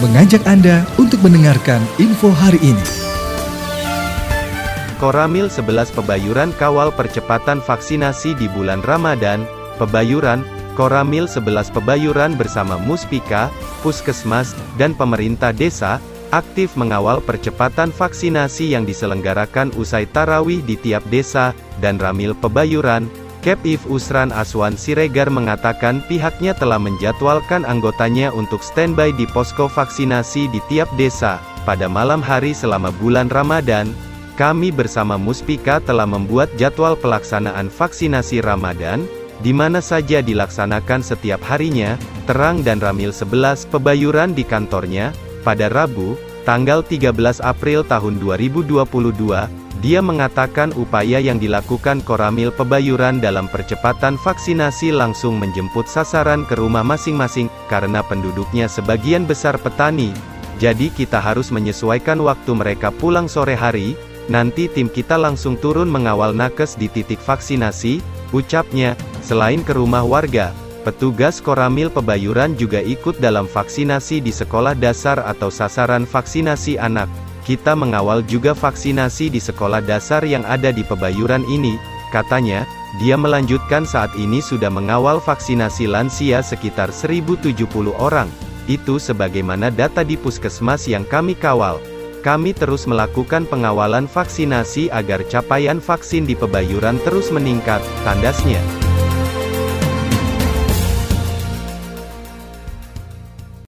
mengajak Anda untuk mendengarkan info hari ini. Koramil 11 Pebayuran kawal percepatan vaksinasi di bulan Ramadan, Pebayuran, Koramil 11 Pebayuran bersama Muspika, Puskesmas, dan pemerintah desa, aktif mengawal percepatan vaksinasi yang diselenggarakan usai tarawih di tiap desa, dan Ramil Pebayuran, Kepif Usran Aswan Siregar mengatakan pihaknya telah menjadwalkan anggotanya untuk standby di posko vaksinasi di tiap desa. Pada malam hari selama bulan Ramadan, kami bersama Muspika telah membuat jadwal pelaksanaan vaksinasi Ramadan, di mana saja dilaksanakan setiap harinya, terang dan Ramil 11 Pebayuran di kantornya, pada Rabu, tanggal 13 April tahun 2022, dia mengatakan upaya yang dilakukan Koramil Pebayuran dalam percepatan vaksinasi langsung menjemput sasaran ke rumah masing-masing, karena penduduknya sebagian besar petani. Jadi kita harus menyesuaikan waktu mereka pulang sore hari, nanti tim kita langsung turun mengawal nakes di titik vaksinasi, ucapnya, selain ke rumah warga, Petugas Koramil Pebayuran juga ikut dalam vaksinasi di sekolah dasar atau sasaran vaksinasi anak. Kita mengawal juga vaksinasi di sekolah dasar yang ada di Pebayuran ini, katanya, dia melanjutkan saat ini sudah mengawal vaksinasi lansia sekitar 1070 orang. Itu sebagaimana data di puskesmas yang kami kawal. Kami terus melakukan pengawalan vaksinasi agar capaian vaksin di Pebayuran terus meningkat, tandasnya.